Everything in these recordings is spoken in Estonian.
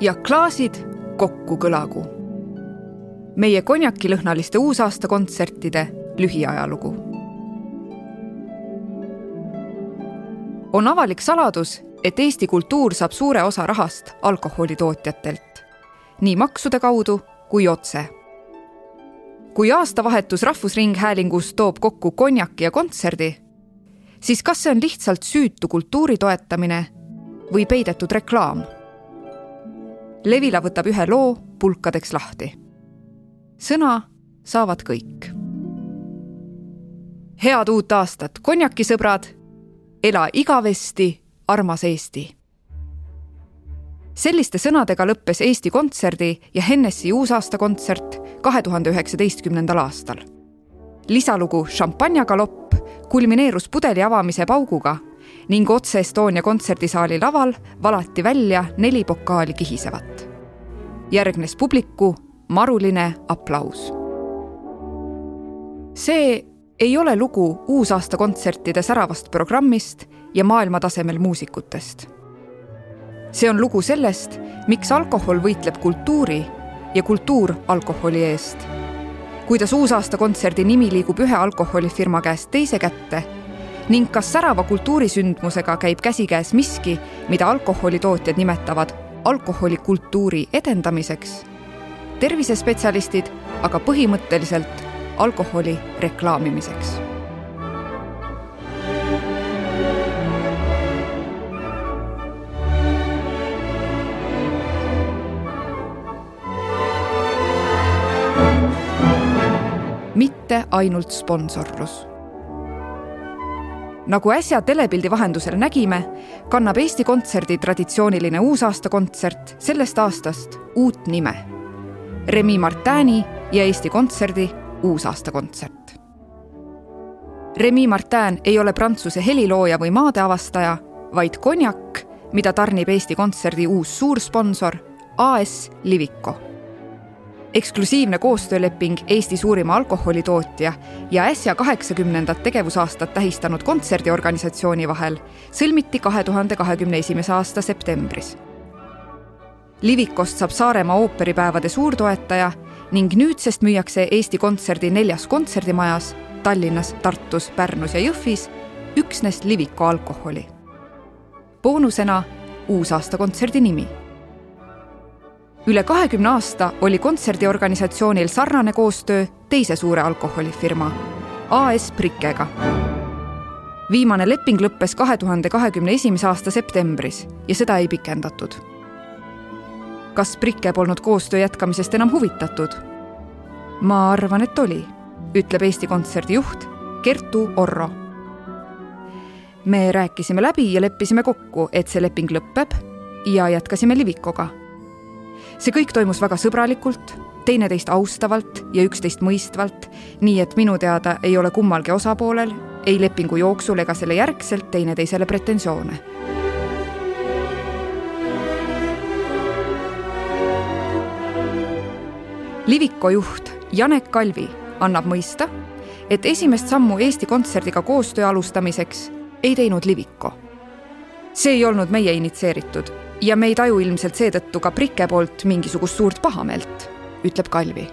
ja klaasid kokku kõlagu. meie konjakilõhnaliste uusaastakontsertide lühiajalugu. on avalik saladus, et Eesti kultuur saab suure osa rahast alkoholitootjatelt, nii maksude kaudu kui otse. kui aastavahetus Rahvusringhäälingus toob kokku konjaki ja kontserdi, siis kas see on lihtsalt süütu kultuuri toetamine või peidetud reklaam? Levila võtab ühe loo pulkadeks lahti. sõna saavad kõik. head uut aastat, konjakisõbrad. ela igavesti, armas Eesti. selliste sõnadega lõppes Eesti Kontserdi ja Hennessy uusaastakontsert kahe tuhande üheksateistkümnendal aastal. lisalugu Šampanjagalopp kulmineerus pudeli avamise pauguga ning otse Estonia kontserdisaali laval valati välja neli pokaali kihisevat. järgnes publiku maruline aplaus. see ei ole lugu uusaastakontsertide säravast programmist ja maailmatasemel muusikutest. see on lugu sellest, miks alkohol võitleb kultuuri ja kultuur alkoholi eest. kuidas uusaastakontserdi nimi liigub ühe alkoholifirma käest teise kätte ning kas särava kultuurisündmusega käib käsikäes miski, mida alkoholitootjad nimetavad alkoholikultuuri edendamiseks. tervisespetsialistid aga põhimõtteliselt alkoholi reklaamimiseks mitte ainult sponsorlus nagu äsja telepildi vahendusel nägime, kannab Eesti Kontserdi traditsiooniline uusaastakontsert sellest aastast uut nime. Remi Martini ja Eesti Kontserdi uusaastakontsert. Remi Martin ei ole Prantsuse helilooja või maadeavastaja, vaid konjak, mida tarnib Eesti Kontserdi uus suursponsor AS Liviko eksklusiivne koostööleping Eesti suurima alkoholitootja ja äsja kaheksakümnendat tegevusaastat tähistanud kontserdiorganisatsiooni vahel sõlmiti kahe tuhande kahekümne esimese aasta septembris. Livikost saab Saaremaa ooperipäevade suurtoetaja ning nüüdsest müüakse Eesti Kontserdi neljas kontserdimajas Tallinnas, Tartus, Pärnus ja Jõhvis üksnes Liviko alkoholi. boonusena uusaastakontserdi nimi üle kahekümne aasta oli kontserdiorganisatsioonil sarnane koostöö teise suure alkoholifirma AS Prikkega. viimane leping lõppes kahe tuhande kahekümne esimese aasta septembris ja seda ei pikendatud. kas Prikke polnud koostöö jätkamisest enam huvitatud? ma arvan, et oli, ütleb Eesti Kontserdi juht Kertu Orro. me rääkisime läbi ja leppisime kokku, et see leping lõpeb ja jätkasime Livikoga see kõik toimus väga sõbralikult, teineteist austavalt ja üksteist mõistvalt, nii et minu teada ei ole kummalgi osapoolel ei lepingu jooksul ega selle järgselt teineteisele pretensioone. Liviko juht Janek Kalvi annab mõista, et esimest sammu Eesti Kontserdiga koostöö alustamiseks ei teinud Liviko. see ei olnud meie initsieeritud ja me ei taju ilmselt seetõttu ka Prike poolt mingisugust suurt pahameelt, ütleb Kalvi.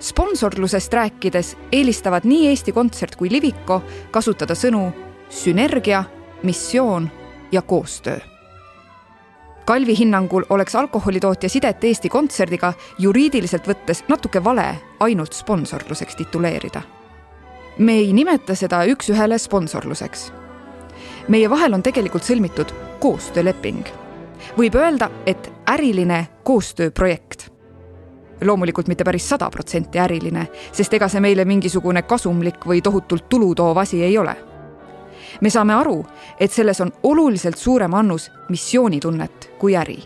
sponsorlusest rääkides eelistavad nii Eesti Kontsert kui Liviko kasutada sõnu sünergia, missioon ja koostöö. Kalvi hinnangul oleks alkoholitootja sidet Eesti Kontserdiga juriidiliselt võttes natuke vale ainult sponsorluseks tituleerida. me ei nimeta seda üks-ühele sponsorluseks. Meie vahel on tegelikult sõlmitud koostööleping. võib öelda, et äriline koostööprojekt. loomulikult mitte päris sada protsenti äriline, sest ega see meile mingisugune kasumlik või tohutult tulu toov asi ei ole. me saame aru, et selles on oluliselt suurem annus missioonitunnet kui äri.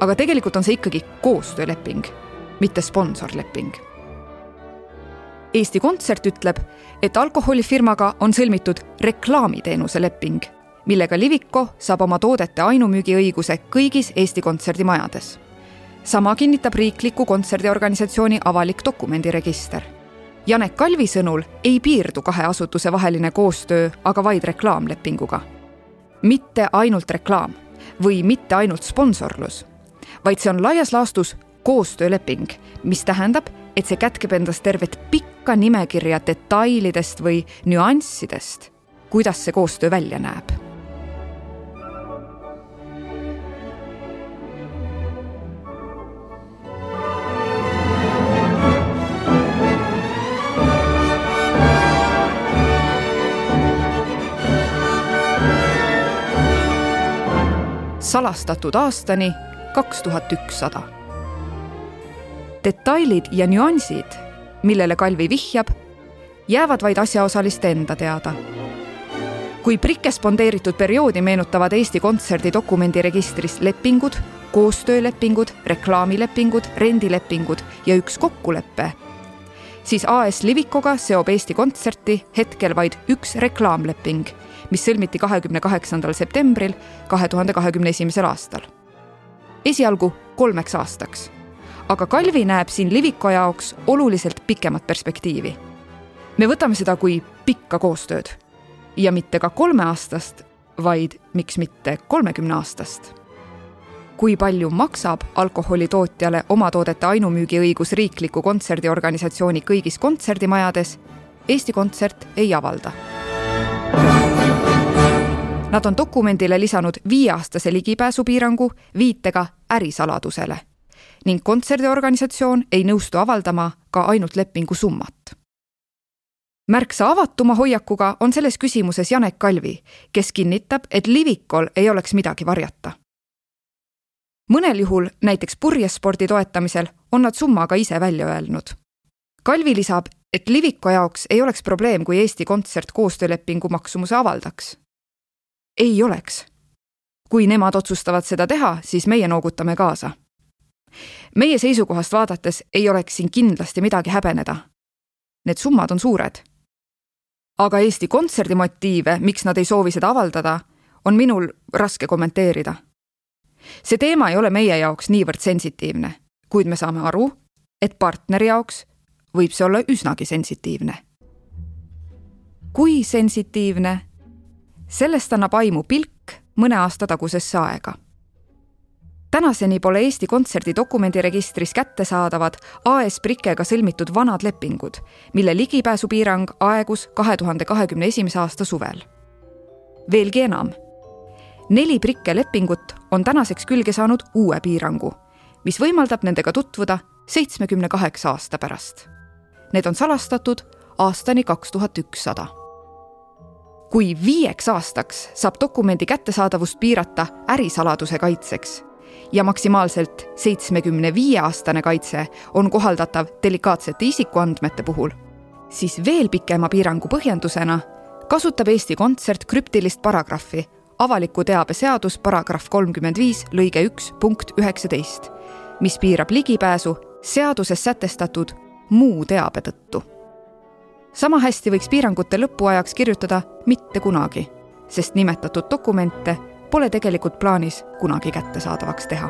aga tegelikult on see ikkagi koostööleping, mitte sponsorleping Eesti Kontsert ütleb, et alkoholifirmaga on sõlmitud reklaamiteenuse leping millega Liviko saab oma toodete ainumüügiõiguse kõigis Eesti kontserdimajades. sama kinnitab riikliku kontserdiorganisatsiooni avalik dokumendiregister. Janek Kalvi sõnul ei piirdu kahe asutuse vaheline koostöö aga vaid reklaamlepinguga. mitte ainult reklaam, või mitte ainult sponsorlus, vaid see on laias laastus koostööleping, mis tähendab, et see kätkeb endas tervet pikka nimekirja detailidest või nüanssidest, kuidas see koostöö välja näeb salastatud aastani kaks tuhat ükssada. Detailid ja nüansid, millele Kalvi vihjab, jäävad vaid asjaosaliste enda teada. kui prikke spondeeritud perioodi meenutavad Eesti Kontserdi dokumendiregistris lepingud, koostöölepingud, reklaamilepingud, rendilepingud ja üks kokkulepe, siis AS Livikoga seob Eesti Kontserti hetkel vaid üks reklaamleping mis sõlmiti kahekümne kaheksandal septembril kahe tuhande kahekümne esimesel aastal. esialgu kolmeks aastaks, aga Kalvi näeb siin Liviko jaoks oluliselt pikemat perspektiivi. me võtame seda kui pikka koostööd. Ja mitte ka kolmeaastast, vaid miks mitte kolmekümne aastast kui palju maksab alkoholitootjale oma toodete ainumüügiõigus riikliku kontserdiorganisatsiooni kõigis kontserdimajades, Eesti Kontsert ei avalda. Nad on dokumendile lisanud viieaastase ligipääsupiirangu viitega ärisaladusele ning kontserdiorganisatsioon ei nõustu avaldama ka ainult lepingu summat. märksa avatuma hoiakuga on selles küsimuses Janek Kalvi, kes kinnitab, et Livikol ei oleks midagi varjata. mõnel juhul, näiteks purjespordi toetamisel, on nad summa ka ise välja öelnud. Kalvi lisab, et Liviko jaoks ei oleks probleem, kui Eesti Kontsert koostöölepingu maksumuse avaldaks ei oleks. kui nemad otsustavad seda teha, siis meie noogutame kaasa. Meie seisukohast vaadates ei oleks siin kindlasti midagi häbeneda. Need summad on suured. aga Eesti Kontserdi motiive, miks nad ei soovi seda avaldada, on minul raske kommenteerida. see teema ei ole meie jaoks niivõrd sensitiivne, kuid me saame aru, et partneri jaoks võib see olla üsnagi sensitiivne. kui sensitiivne sellest annab aimu pilk mõne aasta tagusesse aega. Tänaseni pole Eesti Kontserdi dokumendiregistris kättesaadavad AS Prikkega sõlmitud vanad lepingud, mille ligipääsupiirang aegus kahe tuhande kahekümne esimese aasta suvel. veelgi enam, neli Prikke lepingut on tänaseks külge saanud uue piirangu, mis võimaldab nendega tutvuda seitsmekümne kaheksa aasta pärast. Need on salastatud aastani kaks tuhat ükssada kui viieks aastaks saab dokumendi kättesaadavust piirata ärisaladuse kaitseks ja maksimaalselt seitsmekümne viie aastane kaitse on kohaldatav delikaatsete isikuandmete puhul, siis veel pikema piirangu põhjendusena kasutab Eesti Kontsert krüptilist paragrahvi avaliku teabe seadus paragrahv kolmkümmend viis lõige üks punkt üheksateist, mis piirab ligipääsu seaduses sätestatud muu teabe tõttu. Sama hästi võiks piirangute lõpuajaks kirjutada mitte kunagi, sest nimetatud dokumente pole tegelikult plaanis kunagi kättesaadavaks teha.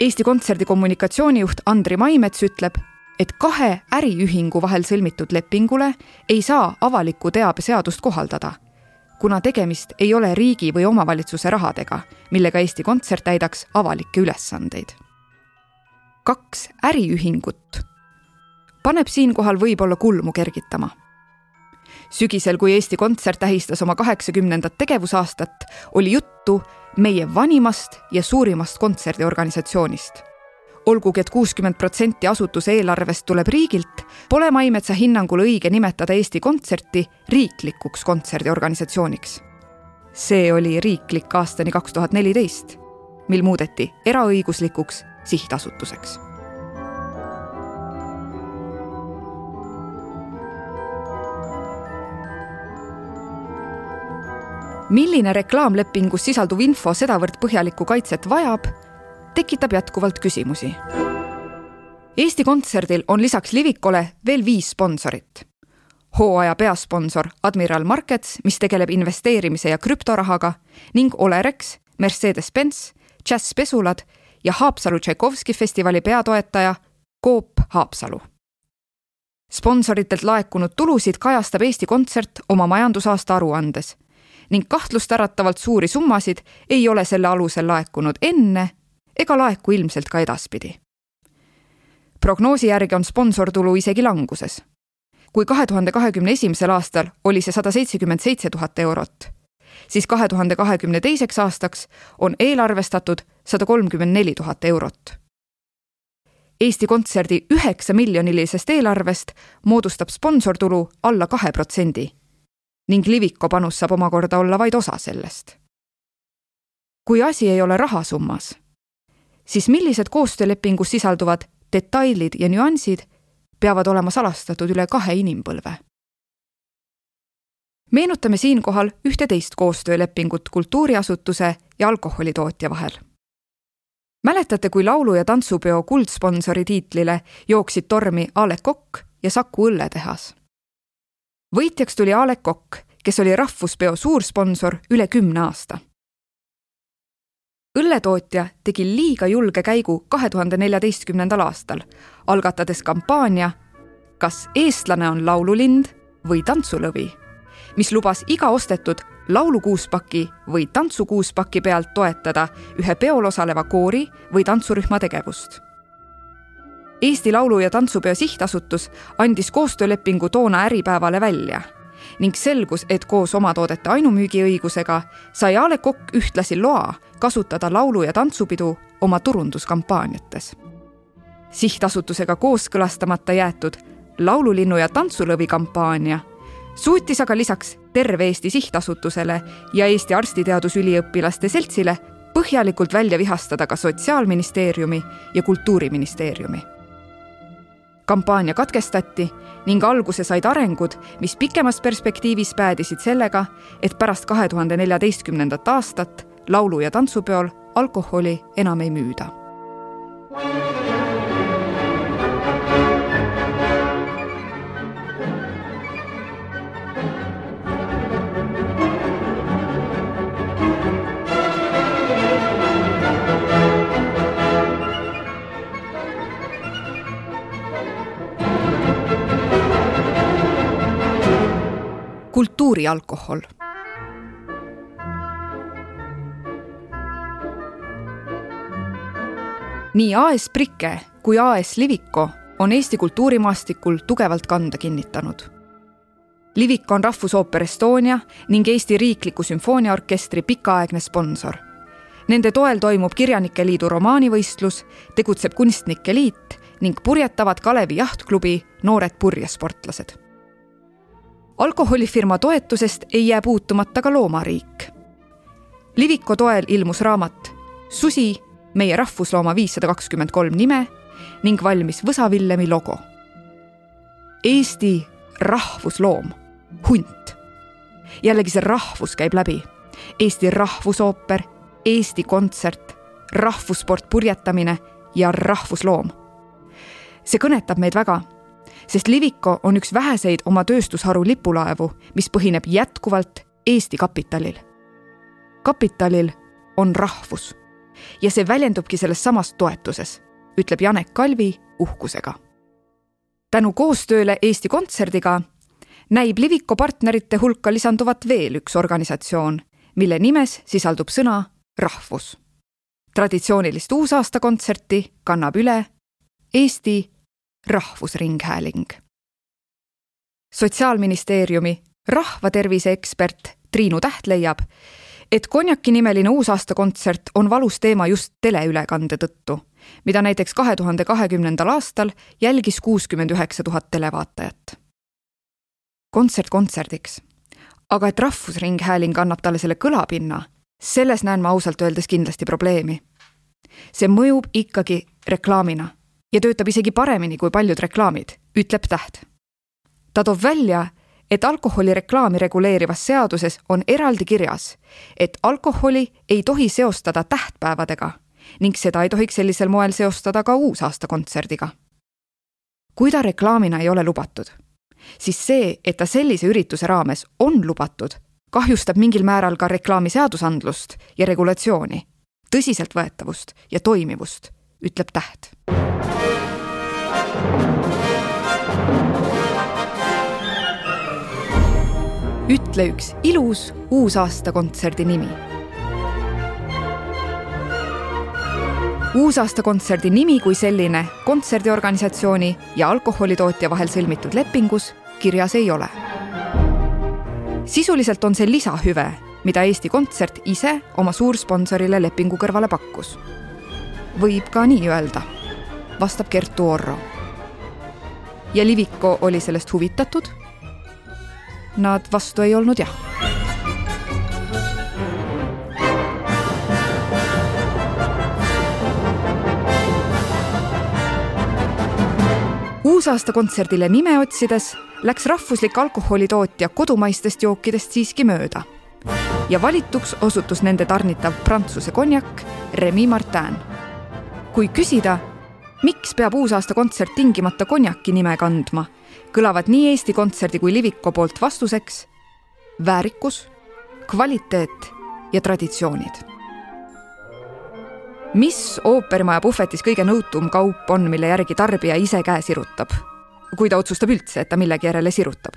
Eesti Kontserdi kommunikatsioonijuht Andri Maimets ütleb, et kahe äriühingu vahel sõlmitud lepingule ei saa avaliku teabe seadust kohaldada kuna tegemist ei ole riigi või omavalitsuse rahadega, millega Eesti Kontsert täidaks avalikke ülesandeid. kaks äriühingut paneb siinkohal võib-olla kulmu kergitama. sügisel, kui Eesti Kontsert tähistas oma kaheksakümnendat tegevusaastat, oli juttu meie vanimast ja suurimast kontserdiorganisatsioonist olgugi et kuuskümmend protsenti asutuse eelarvest tuleb riigilt, pole Maimetsa hinnangul õige nimetada Eesti Kontserti riiklikuks kontserdiorganisatsiooniks. see oli riiklik aastani kaks tuhat neliteist, mil muudeti eraõiguslikuks sihtasutuseks milline reklaamlepingus sisalduv info sedavõrd põhjalikku kaitset vajab, tekitab jätkuvalt küsimusi. Eesti Kontserdil on lisaks Livikole veel viis sponsorit. hooaja peasponsor Admiral Markets, mis tegeleb investeerimise ja krüptorahaga ning Olerex, Mercedes-Benz, Jazz Pesulad ja Haapsalu Tšaikovski festivali peatoetaja Coop Haapsalu. sponsoritelt laekunud tulusid kajastab Eesti Kontsert oma majandusaasta aruandes ning kahtlustäratavalt suuri summasid ei ole selle alusel laekunud enne ega laeku ilmselt ka edaspidi. prognoosi järgi on sponsortulu isegi languses. kui kahe tuhande kahekümne esimesel aastal oli see sada seitsekümmend seitse tuhat eurot, siis kahe tuhande kahekümne teiseks aastaks on eelarvestatud sada kolmkümmend neli tuhat eurot. Eesti Kontserdi üheksa miljonilisest eelarvest moodustab sponsortulu alla kahe protsendi ning Liviko panus saab omakorda olla vaid osa sellest. kui asi ei ole rahasummas, siis millised koostöölepingus sisalduvad detailid ja nüansid peavad olema salastatud üle kahe inimpõlve. meenutame siinkohal ühte teist koostöölepingut kultuuriasutuse ja alkoholitootja vahel. mäletate, kui laulu- ja tantsupeo kuldsponsori tiitlile jooksid tormi A Le Coq ja Saku õlletehas? võitjaks tuli A Le Coq, kes oli rahvuspeo suursponsor üle kümne aasta õlletootja tegi liiga julge käigu kahe tuhande neljateistkümnendal aastal, algatades kampaania Kas eestlane on laululind või tantsulõvi, mis lubas iga ostetud laulukuuspaki või tantsukuuspaki pealt toetada ühe peol osaleva koori või tantsurühma tegevust. Eesti Laulu- ja Tantsupeo Sihtasutus andis koostöölepingu toona Äripäevale välja ning selgus, et koos omatoodete ainumüügiõigusega sai A Le Coq ühtlasi loa kasutada laulu- ja tantsupidu oma turunduskampaaniates. sihtasutusega kooskõlastamata jäetud laululinnu ja tantsulõvi kampaania suutis aga lisaks Terve Eesti Sihtasutusele ja Eesti Arstiteadusüliõpilaste Seltsile põhjalikult välja vihastada ka Sotsiaalministeeriumi ja Kultuuriministeeriumi. kampaania katkestati ning alguse said arengud, mis pikemas perspektiivis päädisid sellega, et pärast kahe tuhande neljateistkümnendat aastat laulu- ja tantsupeol alkoholi enam ei müüda. kultuurialkohol nii AS Prike kui AS Liviko on Eesti kultuurimaastikul tugevalt kanda kinnitanud. Liviko on Rahvusooper Estonia ning Eesti Riikliku Sümfooniaorkestri pikaaegne sponsor. Nende toel toimub Kirjanike Liidu romaanivõistlus, tegutseb Kunstnike Liit ning purjetavad Kalevi jahtklubi noored purjesportlased. alkoholifirma toetusest ei jää puutumata ka loomariik. Liviko toel ilmus raamat Susi meie rahvuslooma viissada kakskümmend kolm nime ning valmis Võsa-Villemi logo. Eesti rahvusloom, hunt. jällegi see rahvus käib läbi. Eesti Rahvusooper, Eesti Kontsert, rahvussport purjetamine ja rahvusloom. see kõnetab meid väga, sest Liviko on üks väheseid oma tööstusharu lipulaevu, mis põhineb jätkuvalt Eesti kapitalil. kapitalil on rahvus ja see väljendubki selles samas toetuses, ütleb Janek Kalvi uhkusega. tänu koostööle Eesti Kontserdiga näib Liviko partnerite hulka lisanduvat veel üks organisatsioon, mille nimes sisaldub sõna rahvus. traditsioonilist uusaastakontserti kannab üle Eesti Rahvusringhääling. sotsiaalministeeriumi rahvatervise ekspert Triinu Täht leiab, et konjakinimeline uusaastakontsert on valus teema just teleülekande tõttu, mida näiteks kahe tuhande kahekümnendal aastal jälgis kuuskümmend üheksa tuhat televaatajat. kontsert kontserdiks, aga et Rahvusringhääling annab talle selle kõlapinna, selles näen ma ausalt öeldes kindlasti probleemi. see mõjub ikkagi reklaamina ja töötab isegi paremini kui paljud reklaamid, ütleb Täht. ta toob välja, et alkoholireklaami reguleerivas seaduses on eraldi kirjas, et alkoholi ei tohi seostada tähtpäevadega ning seda ei tohiks sellisel moel seostada ka uusaastakontserdiga. kui ta reklaamina ei ole lubatud, siis see, et ta sellise ürituse raames on lubatud, kahjustab mingil määral ka reklaami seadusandlust ja regulatsiooni, tõsiseltvõetavust ja toimivust, ütleb Täht. Ütle üks ilus uusaastakontserdi nimi uusaastakontserdi nimi kui selline kontserdiorganisatsiooni ja alkoholitootja vahel sõlmitud lepingus kirjas ei ole. sisuliselt on see lisahüve, mida Eesti Kontsert ise oma suursponsorile lepingu kõrvale pakkus. võib ka nii öelda, vastab Kertu Orro. ja Liviko oli sellest huvitatud? Nad vastu ei olnud jah uusaastakontserdile nime otsides läks rahvuslik alkoholitootja kodumaistest jookidest siiski mööda. ja valituks osutus nende tarnitav Prantsuse konjak Remi Martin. kui küsida, miks peab uusaastakontsert tingimata konjaki nime kandma, kõlavad nii Eesti Kontserdi kui Liviko poolt vastuseks väärikus, kvaliteet ja traditsioonid mis ooperimaja puhvetis kõige nõutum kaup on, mille järgi tarbija ise käe sirutab? kui ta otsustab üldse, et ta millegi järele sirutab.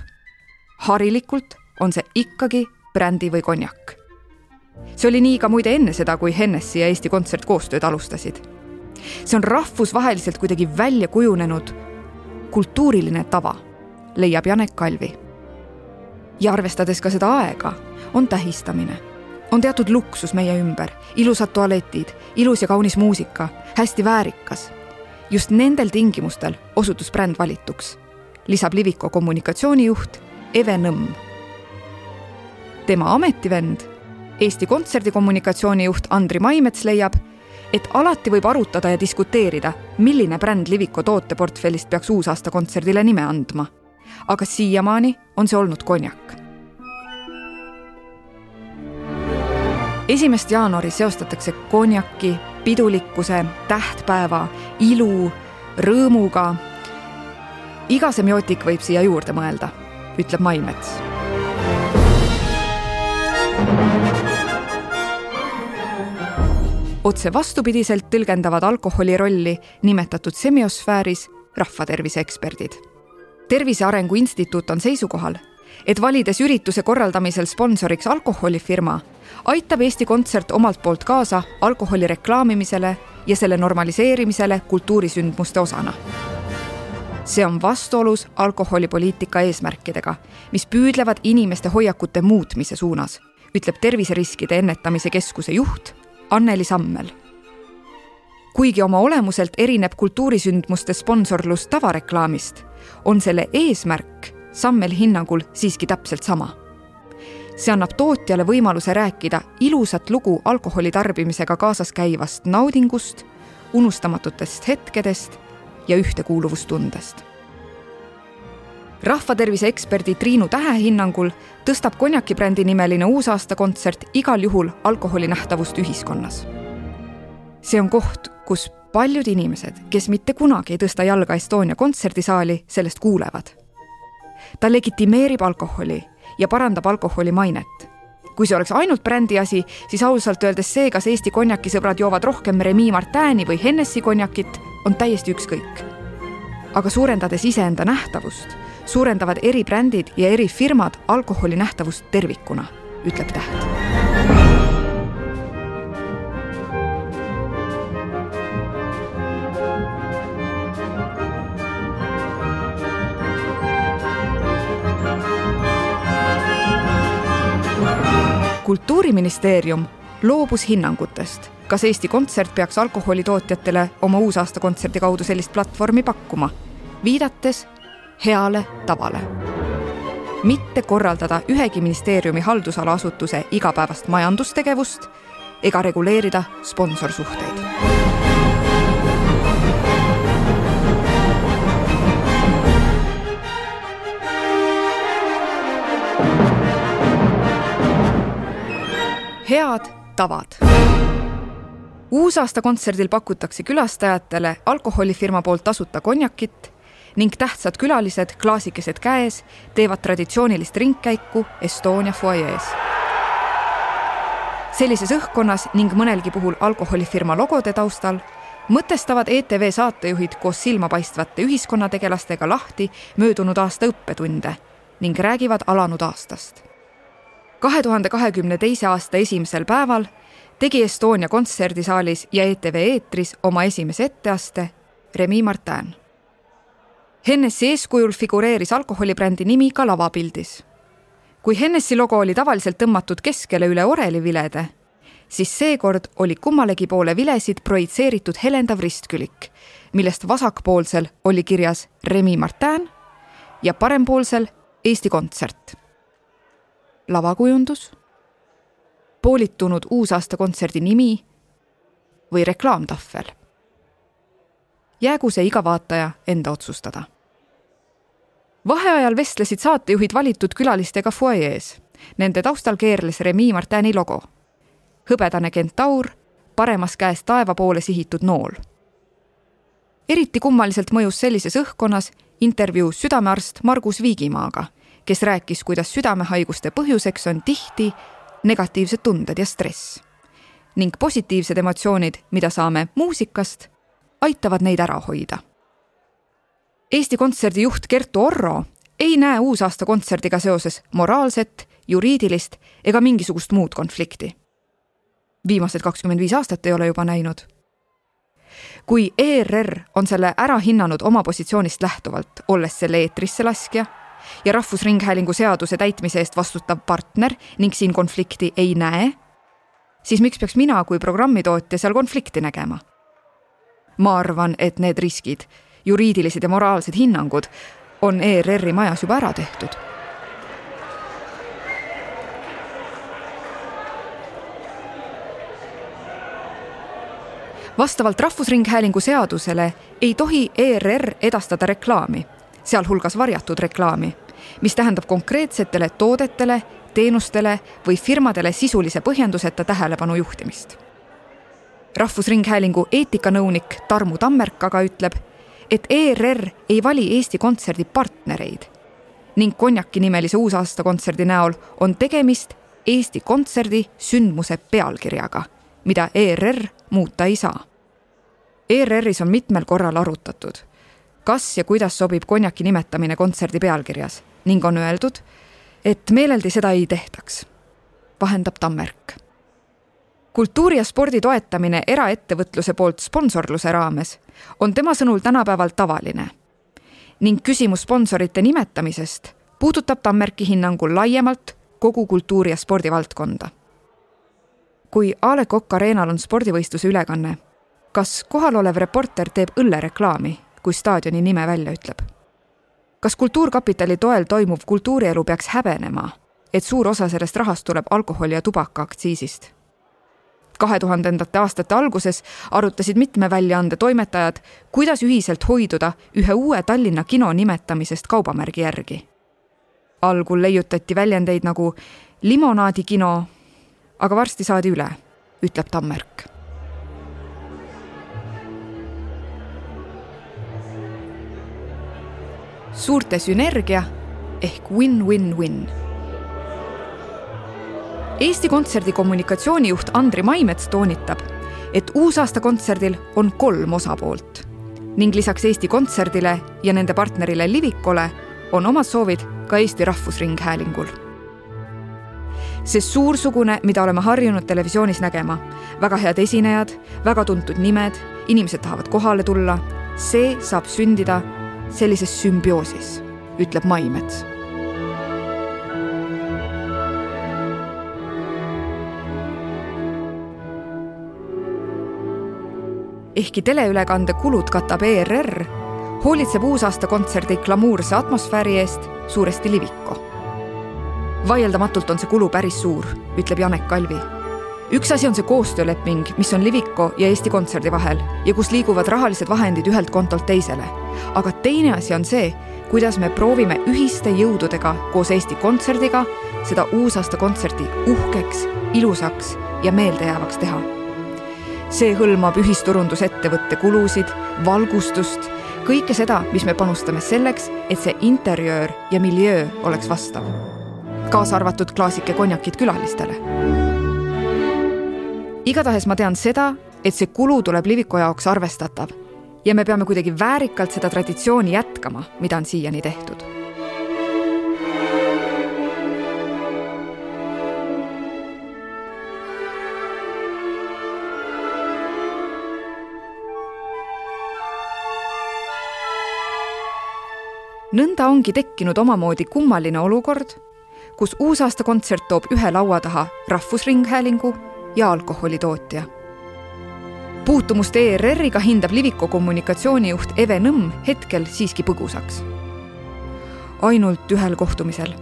harilikult on see ikkagi brändi või konjak. see oli nii ka muide enne seda, kui Hennessy ja Eesti Kontsert koostööd alustasid. see on rahvusvaheliselt kuidagi välja kujunenud kultuuriline tava, leiab Janek Kalvi. ja arvestades ka seda aega, on tähistamine on teatud luksus meie ümber, ilusad tualetid, ilus ja kaunis muusika, hästi väärikas. just nendel tingimustel osutus bränd valituks, lisab Liviko kommunikatsioonijuht Eve Nõmm. tema ametivend, Eesti Kontserdi kommunikatsioonijuht Andri Maimets leiab, et alati võib arutada ja diskuteerida, milline bränd Liviko tooteportfellist peaks uusaastakontserdile nime andma. Aga siiamaani on see olnud konjak esimest jaanuari seostatakse konjaki, pidulikkuse, tähtpäeva, ilu, rõõmuga. iga semiootik võib siia juurde mõelda, ütleb Maimets. otse vastupidiselt tõlgendavad alkoholi rolli nimetatud semiosfääris rahvatervise eksperdid. Tervise Arengu Instituut on seisukohal, et valides ürituse korraldamisel sponsoriks alkoholifirma, aitab Eesti Kontsert omalt poolt kaasa alkoholi reklaamimisele ja selle normaliseerimisele kultuurisündmuste osana. see on vastuolus alkoholipoliitika eesmärkidega, mis püüdlevad inimeste hoiakute muutmise suunas, ütleb Terviseriskide Ennetamise Keskuse juht Anneli Sammel kuigi oma olemuselt erineb kultuurisündmuste sponsorlus tavareklaamist, on selle eesmärk Sammel hinnangul siiski täpselt sama. see annab tootjale võimaluse rääkida ilusat lugu alkoholi tarbimisega kaasas käivast naudingust, unustamatutest hetkedest ja ühtekuuluvustundest. rahvatervise eksperdi Triinu Tähe hinnangul tõstab konjaki brändi nimeline uusaastakontsert igal juhul alkoholi nähtavust ühiskonnas. see on koht, kus paljud inimesed, kes mitte kunagi ei tõsta jalga Estonia kontserdisaali, sellest kuulevad ta legitimeerib alkoholi ja parandab alkoholi mainet. kui see oleks ainult brändi asi, siis ausalt öeldes see, kas Eesti konjakisõbrad joovad rohkem Remi Martini või Hennessy konjakit, on täiesti ükskõik. aga suurendades iseenda nähtavust, suurendavad eri brändid ja eri firmad alkoholi nähtavust tervikuna, ütleb Täht kultuuriministeerium loobus hinnangutest, kas Eesti Kontsert peaks alkoholitootjatele oma uusaastakontserdi kaudu sellist platvormi pakkuma, viidates heale tavale. mitte korraldada ühegi ministeeriumi haldusala asutuse igapäevast majandustegevust ega reguleerida sponsorsuhteid head tavad. uusaastakontserdil pakutakse külastajatele alkoholifirma poolt tasuta konjakit ning tähtsad külalised, klaasikesed käes, teevad traditsioonilist ringkäiku Estonia fuajees. sellises õhkkonnas ning mõnelgi puhul alkoholifirma logode taustal mõtestavad ETV saatejuhid koos silmapaistvate ühiskonnategelastega lahti möödunud aasta õppetunde ning räägivad alanud aastast. Kahe tuhande kahekümne teise aasta esimesel päeval tegi Estonia kontserdisaalis ja ETV eetris oma esimese etteaste Remi Martin. Hennessy eeskujul figureeris alkoholibrändi nimi ka lavapildis. kui Hennessy logo oli tavaliselt tõmmatud keskele üle orelivilede, siis seekord oli kummalegi poole vilesid projitseeritud helendav ristkülik, millest vasakpoolsel oli kirjas Remi Martin ja parempoolsel Eesti Kontsert. Lavakujundus, poolitunud uusaastakontserdi nimi või reklaamtahvel. jäägu see iga vaataja enda otsustada. vaheajal vestlesid saatejuhid valitud külalistega fuajees. Nende taustal keerles Remi Martini logo hõbedane kentaur, paremas käes taeva poole sihitud nool. eriti kummaliselt mõjus sellises õhkkonnas intervjuu südamearst Margus Viigimaaga, kes rääkis, kuidas südamehaiguste põhjuseks on tihti negatiivsed tunded ja stress. ning positiivsed emotsioonid, mida saame muusikast, aitavad neid ära hoida. Eesti Kontserdi juht Kertu Orro ei näe uusaasta kontserdiga seoses moraalset, juriidilist ega mingisugust muud konflikti viimased kakskümmend viis aastat ei ole juba näinud. kui ERR on selle ära hinnanud oma positsioonist lähtuvalt, olles selle eetrisse laskja ja Rahvusringhäälingu seaduse täitmise eest vastutav partner ning siin konflikti ei näe, siis miks peaks mina kui programmitootja seal konflikti nägema? ma arvan, et need riskid, juriidilised ja moraalsed hinnangud on ERR-i majas juba ära tehtud vastavalt Rahvusringhäälingu seadusele ei tohi ERR edastada reklaami, sealhulgas varjatud reklaami, mis tähendab konkreetsetele toodetele, teenustele või firmadele sisulise põhjenduseta tähelepanu juhtimist. rahvusringhäälingu eetikanõunik Tarmu Tammerk aga ütleb, et ERR ei vali Eesti Kontserdi partnereid ning Konjaki nimelise uusaastakontserdi näol on tegemist Eesti Kontserdi sündmuse pealkirjaga mida ERR muuta ei saa. ERR-is on mitmel korral arutatud, kas ja kuidas sobib konjaki nimetamine kontserdi pealkirjas ning on öeldud, et meeleldi seda ei tehtaks, vahendab Tammerk. kultuuri ja spordi toetamine eraettevõtluse poolt sponsorluse raames on tema sõnul tänapäeval tavaline ning küsimus sponsorite nimetamisest puudutab Tammerki hinnangul laiemalt kogu kultuuri ja spordivaldkonda kui A Le Coq Arenal on spordivõistluse ülekanne, kas kohalolev reporter teeb õllereklaami, kui staadioni nime välja ütleb? kas Kultuurkapitali toel toimuv kultuurielu peaks häbenema, et suur osa sellest rahast tuleb alkoholi ja tubaka aktsiisist? kahe tuhandendate aastate alguses arutasid mitme väljaande toimetajad, kuidas ühiselt hoiduda ühe uue Tallinna kino nimetamisest kaubamärgi järgi. algul leiutati väljendeid nagu limonaadikino aga varsti saadi üle, ütleb Tammerk. Suurte sünergia ehk win-win-win. Eesti Kontserdi kommunikatsioonijuht Andri Maimets toonitab, et uusaastakontserdil on kolm osapoolt ning lisaks Eesti Kontserdile ja nende partnerile Livikole on omad soovid ka Eesti Rahvusringhäälingul see suursugune, mida oleme harjunud televisioonis nägema. väga head esinejad, väga tuntud nimed, inimesed tahavad kohale tulla. see saab sündida sellises sümbioosis, ütleb Maimets ehkki teleülekande kulud katab ERR, hoolitseb uusaastakontserdi glamuurse atmosfääri eest suuresti Liviko vaieldamatult on see kulu päris suur, ütleb Janek Kalvi. Üks asi on see koostööleping, mis on Liviko ja Eesti Kontserdi vahel ja kus liiguvad rahalised vahendid ühelt kontolt teisele. aga teine asi on see, kuidas me proovime ühiste jõududega koos Eesti Kontserdiga seda uusaastakontserti uhkeks, ilusaks ja meeldejäävaks teha. see hõlmab ühisturundusettevõtte kulusid, valgustust, kõike seda, mis me panustame selleks, et see interjöör ja miljöö oleks vastav kaasa arvatud klaasike konjakid külalistele igatahes ma tean seda, et see kulu tuleb Liviko jaoks arvestatav. Ja me peame kuidagi väärikalt seda traditsiooni jätkama, mida on siiani tehtud. Nõnda ongi tekkinud omamoodi kummaline olukord, kus uusaastakontsert toob ühe laua taha Rahvusringhäälingu ja alkoholitootja. puutumust ERR-iga hindab Liviko kommunikatsioonijuht Eve Nõmm hetkel siiski põgusaks. ainult ühel kohtumisel.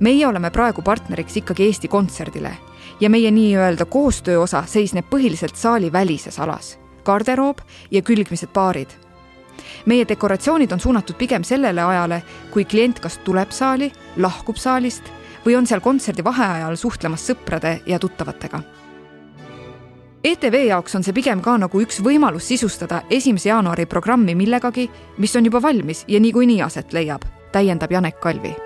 meie oleme praegu partneriks ikkagi Eesti Kontserdile ja meie nii-öelda koostöö osa seisneb põhiliselt saali välises alas, garderoob ja külgmised baarid meie dekoratsioonid on suunatud pigem sellele ajale, kui klient kas tuleb saali, lahkub saalist või on seal kontserdi vaheajal suhtlemas sõprade ja tuttavatega. ETV jaoks on see pigem ka nagu üks võimalus sisustada esimese jaanuari programmi millegagi, mis on juba valmis ja niikuinii aset leiab, täiendab Janek Kalvi.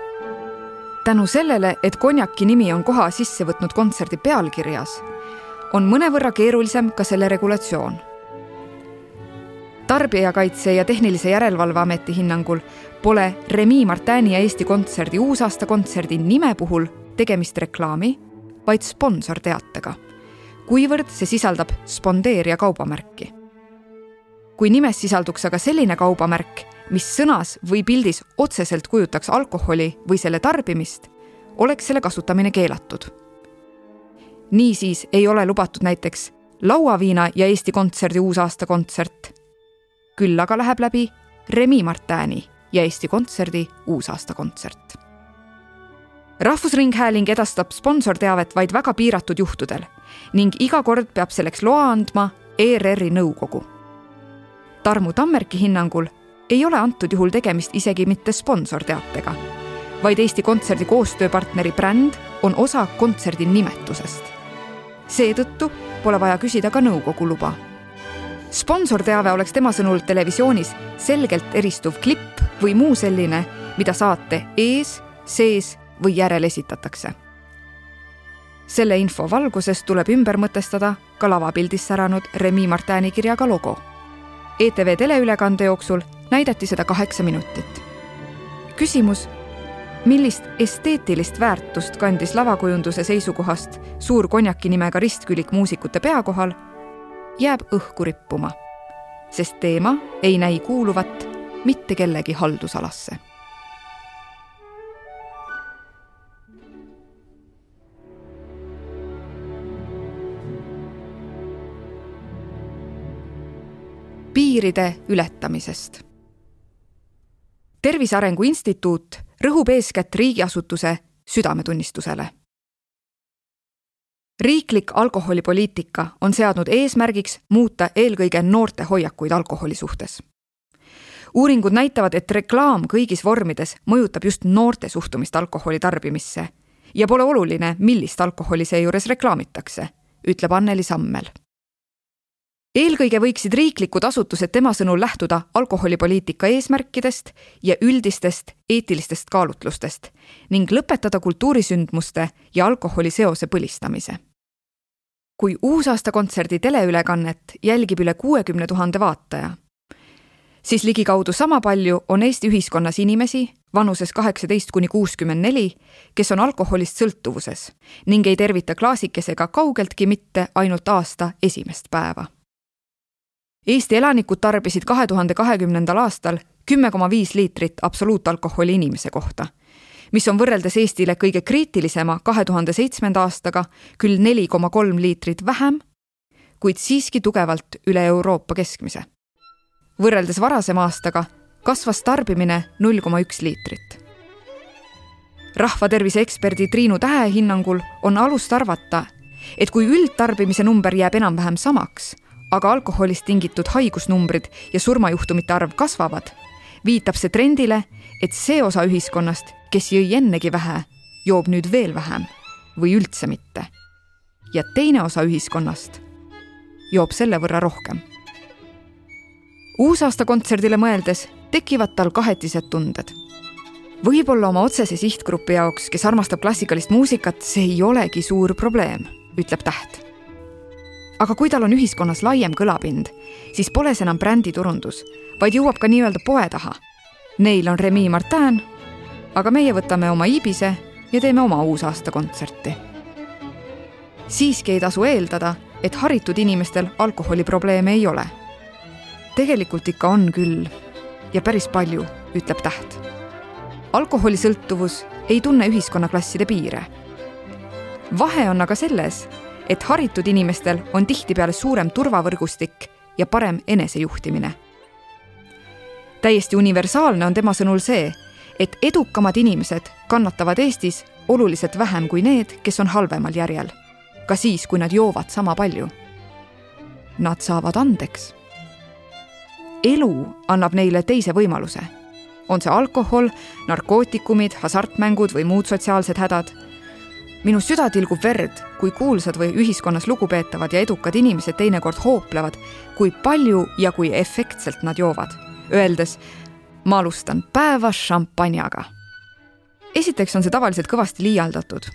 tänu sellele, et konjaki nimi on koha sisse võtnud kontserdi pealkirjas, on mõnevõrra keerulisem ka selle regulatsioon tarbijakaitse ja Tehnilise Järelevalve Ameti hinnangul pole Remi Martini ja Eesti Kontserdi uusaastakontserdi nime puhul tegemist reklaami, vaid sponsorteatega, kuivõrd see sisaldab spondeerija kaubamärki. kui nimes sisalduks aga selline kaubamärk, mis sõnas või pildis otseselt kujutaks alkoholi või selle tarbimist, oleks selle kasutamine keelatud. niisiis ei ole lubatud näiteks lauaviina ja Eesti Kontserdi uusaastakontsert küll aga läheb läbi Remi Martini ja Eesti Kontserdi uusaastakontsert. rahvusringhääling edastab sponsorteavet vaid väga piiratud juhtudel ning iga kord peab selleks loa andma ERR-i nõukogu. Tarmu Tammerki hinnangul ei ole antud juhul tegemist isegi mitte sponsorteatega, vaid Eesti Kontserdi koostööpartneri bränd on osa kontserdi nimetusest. seetõttu pole vaja küsida ka nõukogu luba sponsorteave oleks tema sõnul televisioonis selgelt eristuv klipp või muu selline, mida saate ees, sees või järel esitatakse. selle info valguses tuleb ümber mõtestada ka lavapildis säranud Remi Martini kirjaga logo. ETV teleülekande jooksul näidati seda kaheksa minutit. küsimus, millist esteetilist väärtust kandis lavakujunduse seisukohast suur konjaki nimega ristkülik muusikute pea kohal jääb õhku rippuma, sest teema ei näi kuuluvat mitte kellegi haldusalasse. piiride ületamisest. tervise Arengu Instituut rõhub eeskätt riigiasutuse südametunnistusele riiklik alkoholipoliitika on seadnud eesmärgiks muuta eelkõige noorte hoiakuid alkoholi suhtes. uuringud näitavad, et reklaam kõigis vormides mõjutab just noorte suhtumist alkoholi tarbimisse ja pole oluline, millist alkoholi seejuures reklaamitakse, ütleb Anneli Sammel eelkõige võiksid riiklikud asutused tema sõnul lähtuda alkoholipoliitika eesmärkidest ja üldistest eetilistest kaalutlustest ning lõpetada kultuurisündmuste ja alkoholi seose põlistamise. kui uusaastakontserdi teleülekannet jälgib üle kuuekümne tuhande vaataja, siis ligikaudu sama palju on Eesti ühiskonnas inimesi vanuses kaheksateist kuni kuuskümmend neli, kes on alkoholist sõltuvuses ning ei tervita klaasikesega kaugeltki mitte ainult aasta esimest päeva Eesti elanikud tarbisid kahe tuhande kahekümnendal aastal kümme koma viis liitrit absoluutalkoholi inimese kohta, mis on võrreldes Eestile kõige kriitilisema kahe tuhande seitsmenda aastaga küll neli koma kolm liitrit vähem, kuid siiski tugevalt üle Euroopa keskmise. võrreldes varasema aastaga kasvas tarbimine null koma üks liitrit. rahvatervise eksperdi Triinu Tähe hinnangul on alust arvata, et kui üldtarbimise number jääb enam-vähem samaks aga alkoholist tingitud haigusnumbrid ja surmajuhtumite arv kasvavad, viitab see trendile, et see osa ühiskonnast, kes jõi ennegi vähe, joob nüüd veel vähem või üldse mitte. ja teine osa ühiskonnast joob selle võrra rohkem. uusaastakontserdile mõeldes tekivad tal kahetised tunded. võib-olla oma otsese sihtgrupi jaoks, kes armastab klassikalist muusikat, see ei olegi suur probleem, ütleb Täht aga kui tal on ühiskonnas laiem kõlapind, siis pole see enam bränditurundus, vaid jõuab ka nii-öelda poe taha. Neil on Remi Martin, aga meie võtame oma Iibise ja teeme oma uusaastakontserti. siiski ei tasu eeldada, et haritud inimestel alkoholiprobleeme ei ole. tegelikult ikka on küll ja päris palju, ütleb Täht. alkoholisõltuvus ei tunne ühiskonnaklasside piire. vahe on aga selles, et haritud inimestel on tihtipeale suurem turvavõrgustik ja parem enesejuhtimine. täiesti universaalne on tema sõnul see, et edukamad inimesed kannatavad Eestis oluliselt vähem kui need, kes on halvemal järjel, ka siis, kui nad joovad sama palju. Nad saavad andeks. elu annab neile teise võimaluse. on see alkohol, narkootikumid, hasartmängud või muud sotsiaalsed hädad minu süda tilgub verd, kui kuulsad või ühiskonnas lugupeetavad ja edukad inimesed teinekord hooplevad, kui palju ja kui efektselt nad joovad, öeldes ma alustan päeva šampanjaga. esiteks on see tavaliselt kõvasti liialdatud.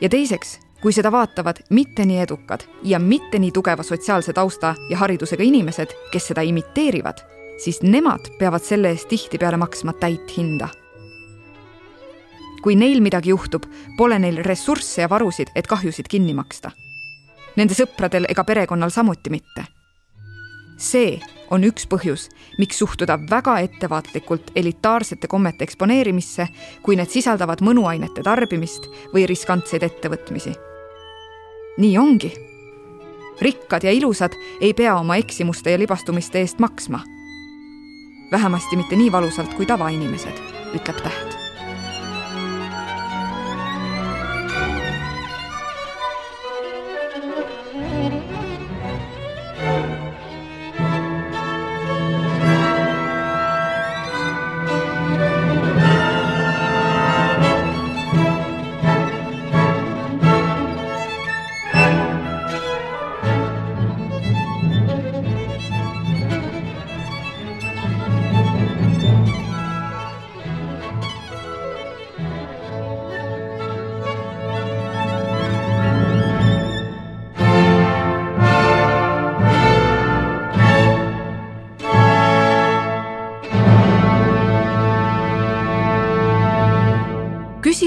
ja teiseks, kui seda vaatavad mitte nii edukad ja mitte nii tugeva sotsiaalse tausta ja haridusega inimesed, kes seda imiteerivad, siis nemad peavad selle eest tihtipeale maksma täit hinda kui neil midagi juhtub, pole neil ressursse ja varusid, et kahjusid kinni maksta. Nende sõpradel ega perekonnal samuti mitte. see on üks põhjus, miks suhtuda väga ettevaatlikult elitaarsete kommete eksponeerimisse, kui need sisaldavad mõnuainete tarbimist või riskantseid ettevõtmisi. nii ongi. rikkad ja ilusad ei pea oma eksimuste ja libastumiste eest maksma. vähemasti mitte nii valusalt kui tavainimesed, ütleb Täht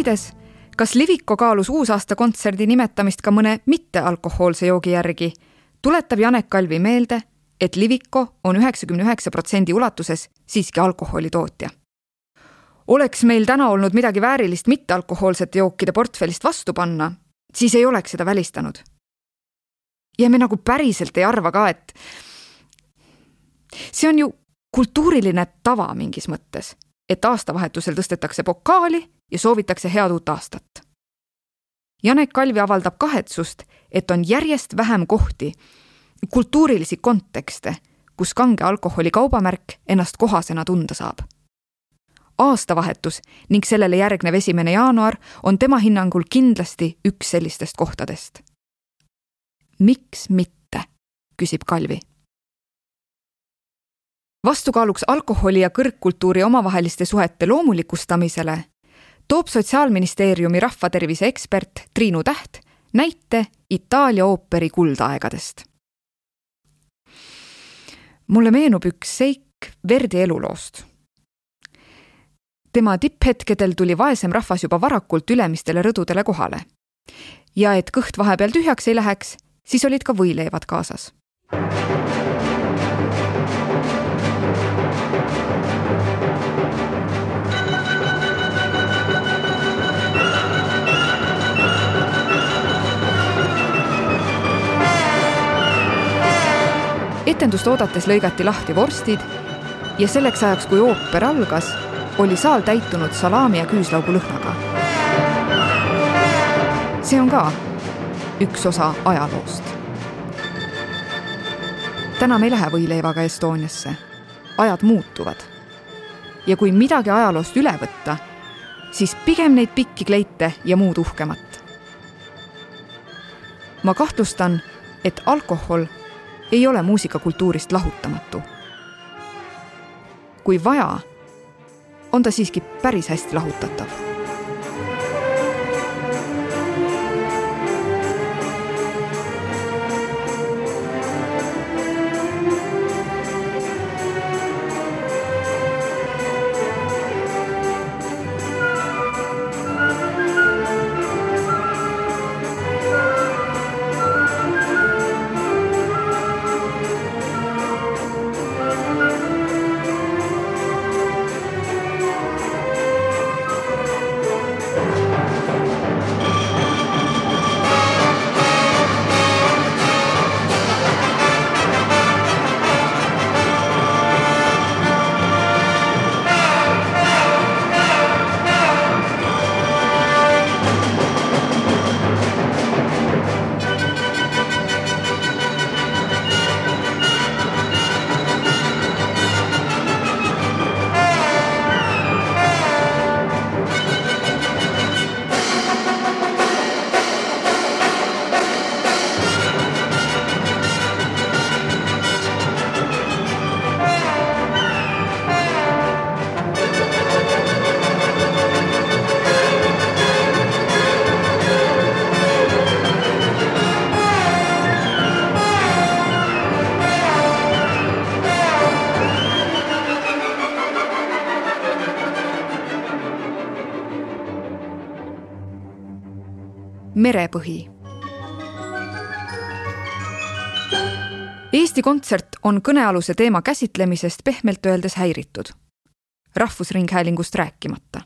küsides, kas Liviko kaalus uusaastakontserdi nimetamist ka mõne mittealkohoolse joogi järgi, tuletab Janek Kalvi meelde, et Liviko on üheksakümne üheksa protsendi ulatuses siiski alkoholitootja. oleks meil täna olnud midagi väärilist mittealkohoolsete jookide portfellist vastu panna, siis ei oleks seda välistanud. ja me nagu päriselt ei arva ka, et see on ju kultuuriline tava mingis mõttes, et aastavahetusel tõstetakse pokaali ja soovitakse head uut aastat. Janek Kalvi avaldab kahetsust, et on järjest vähem kohti, kultuurilisi kontekste, kus kange alkoholi kaubamärk ennast kohasena tunda saab. aastavahetus ning sellele järgnev esimene jaanuar on tema hinnangul kindlasti üks sellistest kohtadest. miks mitte, küsib Kalvi vastukaaluks alkoholi ja kõrgkultuuri omavaheliste suhete loomulikustamisele toob Sotsiaalministeeriumi rahvatervise ekspert Triinu Täht näite Itaalia ooperi kuldaegadest. mulle meenub üks seik Verdi eluloost. tema tipphetkedel tuli vaesem rahvas juba varakult ülemistele rõdudele kohale. ja et kõht vahepeal tühjaks ei läheks, siis olid ka võileivad kaasas etendust oodates lõigati lahti vorstid ja selleks ajaks, kui ooper algas, oli saal täitunud salami ja küüslaugu lõhnaga. see on ka üks osa ajaloost. täna me ei lähe võileivaga Estoniasse, ajad muutuvad. ja kui midagi ajaloost üle võtta, siis pigem neid pikki kleite ja muud uhkemat. ma kahtlustan, et alkohol ei ole muusikakultuurist lahutamatu. kui vaja, on ta siiski päris hästi lahutatav merepõhi. Eesti Kontsert on kõnealuse teema käsitlemisest pehmelt öeldes häiritud, Rahvusringhäälingust rääkimata.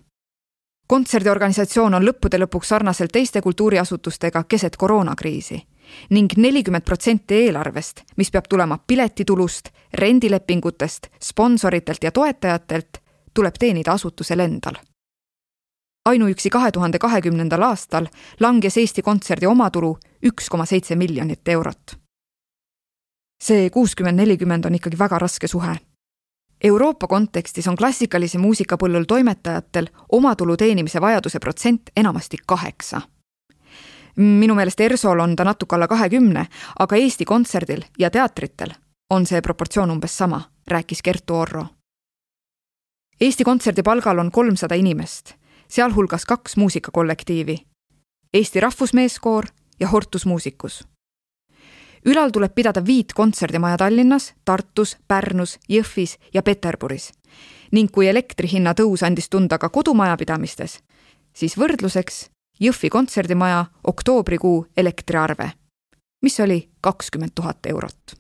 kontserdiorganisatsioon on lõppude lõpuks sarnaselt teiste kultuuriasutustega keset koroonakriisi ning nelikümmend protsenti eelarvest, mis peab tulema piletitulust, rendilepingutest, sponsoritelt ja toetajatelt, tuleb teenida asutusel endal ainuüksi kahe tuhande kahekümnendal aastal langes Eesti Kontserdi omatulu üks koma seitse miljonit eurot. see kuuskümmend nelikümmend on ikkagi väga raske suhe. Euroopa kontekstis on klassikalise muusika põllul toimetajatel omatulu teenimise vajaduse protsent enamasti kaheksa. minu meelest ERSO-l on ta natuke alla kahekümne, aga Eesti Kontserdil ja teatritel on see proportsioon umbes sama, rääkis Kertu Orro. Eesti Kontserdi palgal on kolmsada inimest sealhulgas kaks muusikakollektiivi, Eesti Rahvusmeeskoor ja Hortus Musicus. ülal tuleb pidada viit kontserdimaja Tallinnas, Tartus, Pärnus, Jõhvis ja Peterburis. ning kui elektri hinna tõus andis tunda ka kodumajapidamistes, siis võrdluseks Jõhvi kontserdimaja oktoobrikuu elektriarve, mis oli kakskümmend tuhat eurot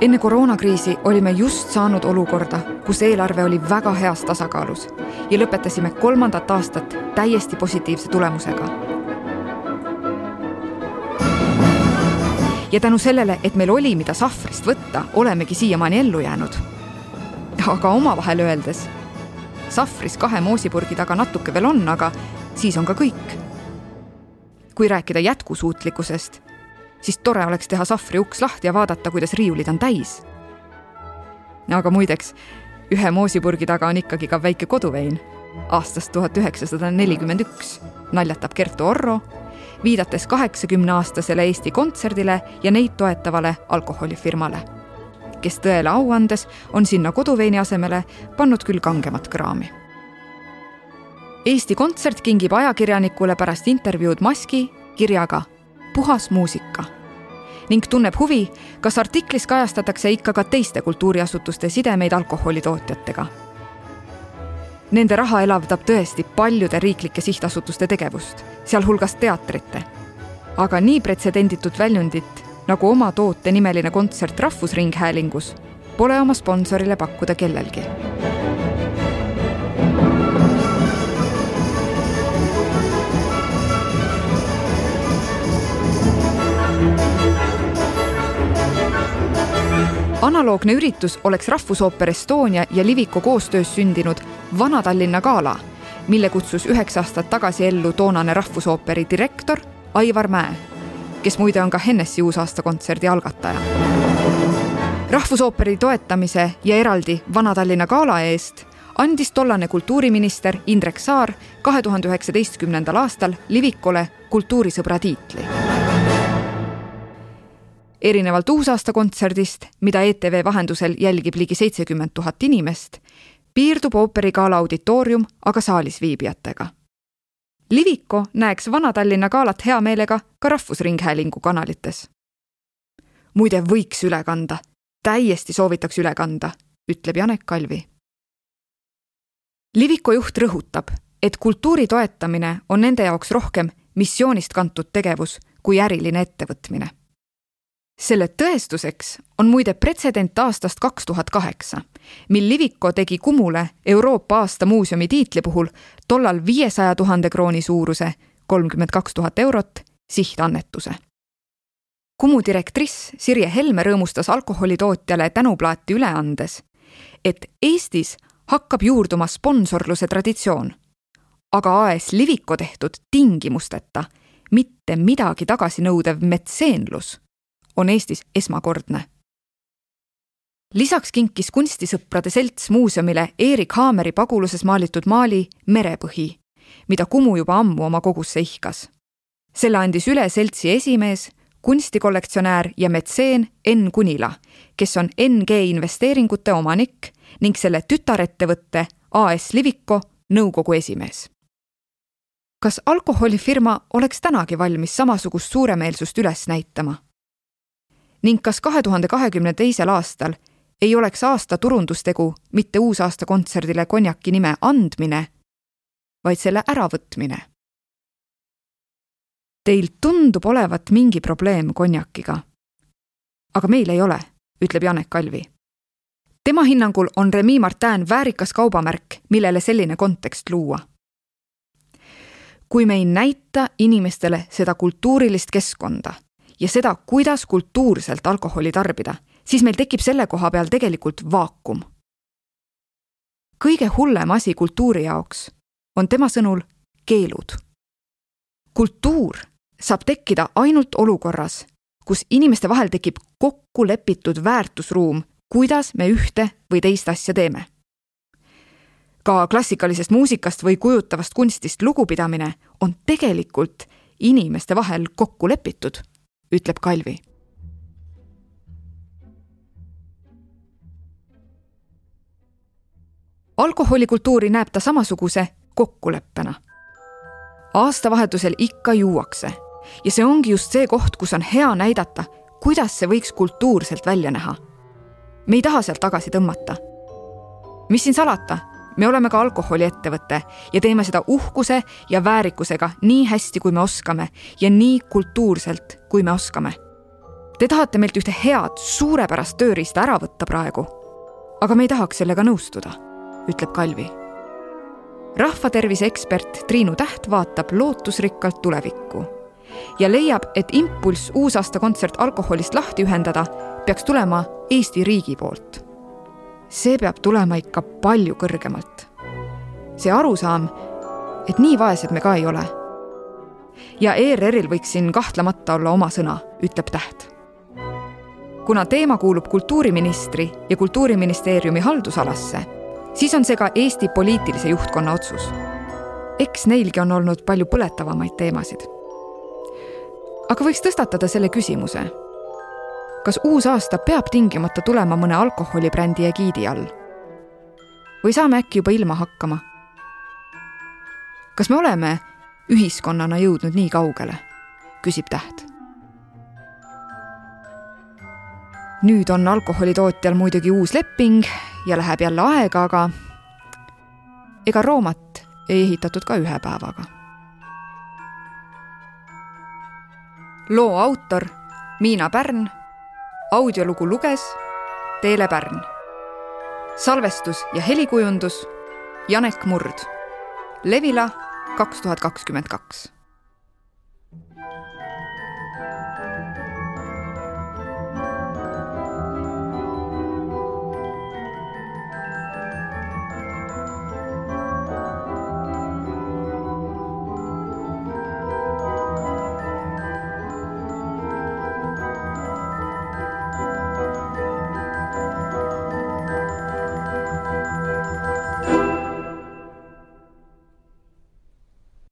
enne koroonakriisi olime just saanud olukorda, kus eelarve oli väga heas tasakaalus ja lõpetasime kolmandat aastat täiesti positiivse tulemusega. ja tänu sellele, et meil oli, mida sahvrist võtta, olemegi siiamaani ellu jäänud. aga omavahel öeldes, sahvris kahe moosipurgi taga natuke veel on, aga siis on ka kõik. kui rääkida jätkusuutlikkusest siis tore oleks teha sahvri uks lahti ja vaadata, kuidas riiulid on täis. aga muideks, ühe moosipurgi taga on ikkagi ka väike koduvein aastast tuhat üheksasada nelikümmend üks, naljatab Kertu Orro, viidates kaheksakümneaastasele Eesti Kontserdile ja neid toetavale alkoholifirmale, kes tõele au andes on sinna koduveini asemele pannud küll kangemat kraami. Eesti Kontsert kingib ajakirjanikule pärast intervjuud maski kirjaga puhas muusika ning tunneb huvi, kas artiklis kajastatakse ikka ka teiste kultuuriasutuste sidemeid alkoholitootjatega. Nende raha elavdab tõesti paljude riiklike sihtasutuste tegevust, sealhulgas teatrite. aga nii pretsedenditut väljundit nagu oma toote nimeline kontsert Rahvusringhäälingus pole oma sponsorile pakkuda kellelgi analoogne üritus oleks Rahvusooper Estonia ja Liviko koostöös sündinud Vana-Tallinna gala, mille kutsus üheksa aastat tagasi ellu toonane Rahvusooperi direktor Aivar Mäe, kes muide on ka Hennessy uusaastakontserdi algataja. rahvusooperi toetamise ja eraldi Vana-Tallinna gala eest andis tollane kultuuriminister Indrek Saar kahe tuhande üheksateistkümnendal aastal Livikule kultuurisõbra tiitli erinevalt uusaastakontserdist, mida ETV vahendusel jälgib ligi seitsekümmend tuhat inimest, piirdub ooperigala auditoorium aga saalis viibijatega. Liviko näeks Vana-Tallinna galat hea meelega ka Rahvusringhäälingu kanalites. muide, võiks üle kanda, täiesti soovitaks üle kanda, ütleb Janek Kalvi. Liviko juht rõhutab, et kultuuri toetamine on nende jaoks rohkem missioonist kantud tegevus kui äriline ettevõtmine selle tõestuseks on muide pretsedent aastast kaks tuhat kaheksa, mil Liviko tegi Kumule Euroopa aasta muuseumi tiitli puhul tollal viiesaja tuhande krooni suuruse, kolmkümmend kaks tuhat eurot, sihtannetuse. Kumu direktriss Sirje Helme rõõmustas alkoholitootjale tänuplaati üle andes, et Eestis hakkab juurduma sponsorluse traditsioon, aga AS Liviko tehtud tingimusteta mitte midagi tagasi nõudev metseenlus on Eestis esmakordne. lisaks kinkis kunstisõprade selts muuseumile Erik Haameri paguluses maalitud maali Merepõhi, mida Kumu juba ammu oma kogusse ihkas. selle andis üle seltsi esimees, kunstikollektsionäär ja metseen Enn Kunila, kes on NG investeeringute omanik ning selle tütarettevõtte AS Liviko nõukogu esimees. kas alkoholifirma oleks tänagi valmis samasugust suuremeelsust üles näitama? Ning kas kahe tuhande kahekümne teisel aastal ei oleks aasta turundustegu mitte uusaastakontserdile konjaki nime andmine, vaid selle äravõtmine. Teil tundub olevat mingi probleem konjakiga. aga meil ei ole, ütleb Janek Kalvi. tema hinnangul on Remi Martin väärikas kaubamärk, millele selline kontekst luua. kui me ei näita inimestele seda kultuurilist keskkonda ja seda, kuidas kultuurselt alkoholi tarbida, siis meil tekib selle koha peal tegelikult vaakum. kõige hullem asi kultuuri jaoks on tema sõnul keelud. kultuur saab tekkida ainult olukorras, kus inimeste vahel tekib kokku lepitud väärtusruum, kuidas me ühte või teist asja teeme. ka klassikalisest muusikast või kujutavast kunstist lugupidamine on tegelikult inimeste vahel kokku lepitud ütleb Kalvi. alkoholikultuuri näeb ta samasuguse kokkuleppena. aastavahetusel ikka juuakse ja see ongi just see koht, kus on hea näidata, kuidas see võiks kultuurselt välja näha. me ei taha sealt tagasi tõmmata. mis siin salata, me oleme ka alkoholiettevõte ja teeme seda uhkuse ja väärikusega nii hästi, kui me oskame ja nii kultuurselt, kui me oskame. Te tahate meilt ühte head, suurepärast tööriista ära võtta praegu. aga me ei tahaks sellega nõustuda, ütleb Kalvi. rahvatervise ekspert Triinu Täht vaatab lootusrikkalt tulevikku ja leiab, et impulss uusaastakontsert alkoholist lahti ühendada peaks tulema Eesti riigi poolt see peab tulema ikka palju kõrgemalt. see arusaam, et nii vaesed me ka ei ole. ja ERR-il võiks siin kahtlemata olla oma sõna, ütleb Täht. kuna teema kuulub kultuuriministri ja Kultuuriministeeriumi haldusalasse, siis on see ka Eesti poliitilise juhtkonna otsus. eks neilgi on olnud palju põletavamaid teemasid. aga võiks tõstatada selle küsimuse kas uus aasta peab tingimata tulema mõne alkoholibrändi egiidi all? või saame äkki juba ilma hakkama? kas me oleme ühiskonnana jõudnud nii kaugele? küsib Täht. nüüd on alkoholitootjal muidugi uus leping ja läheb jälle aega, aga ega Roomat ei ehitatud ka ühe päevaga. loo autor Miina Pärn audiolugu luges Teele Pärn. salvestus ja helikujundus Janek Murd. Levila kaks tuhat kakskümmend kaks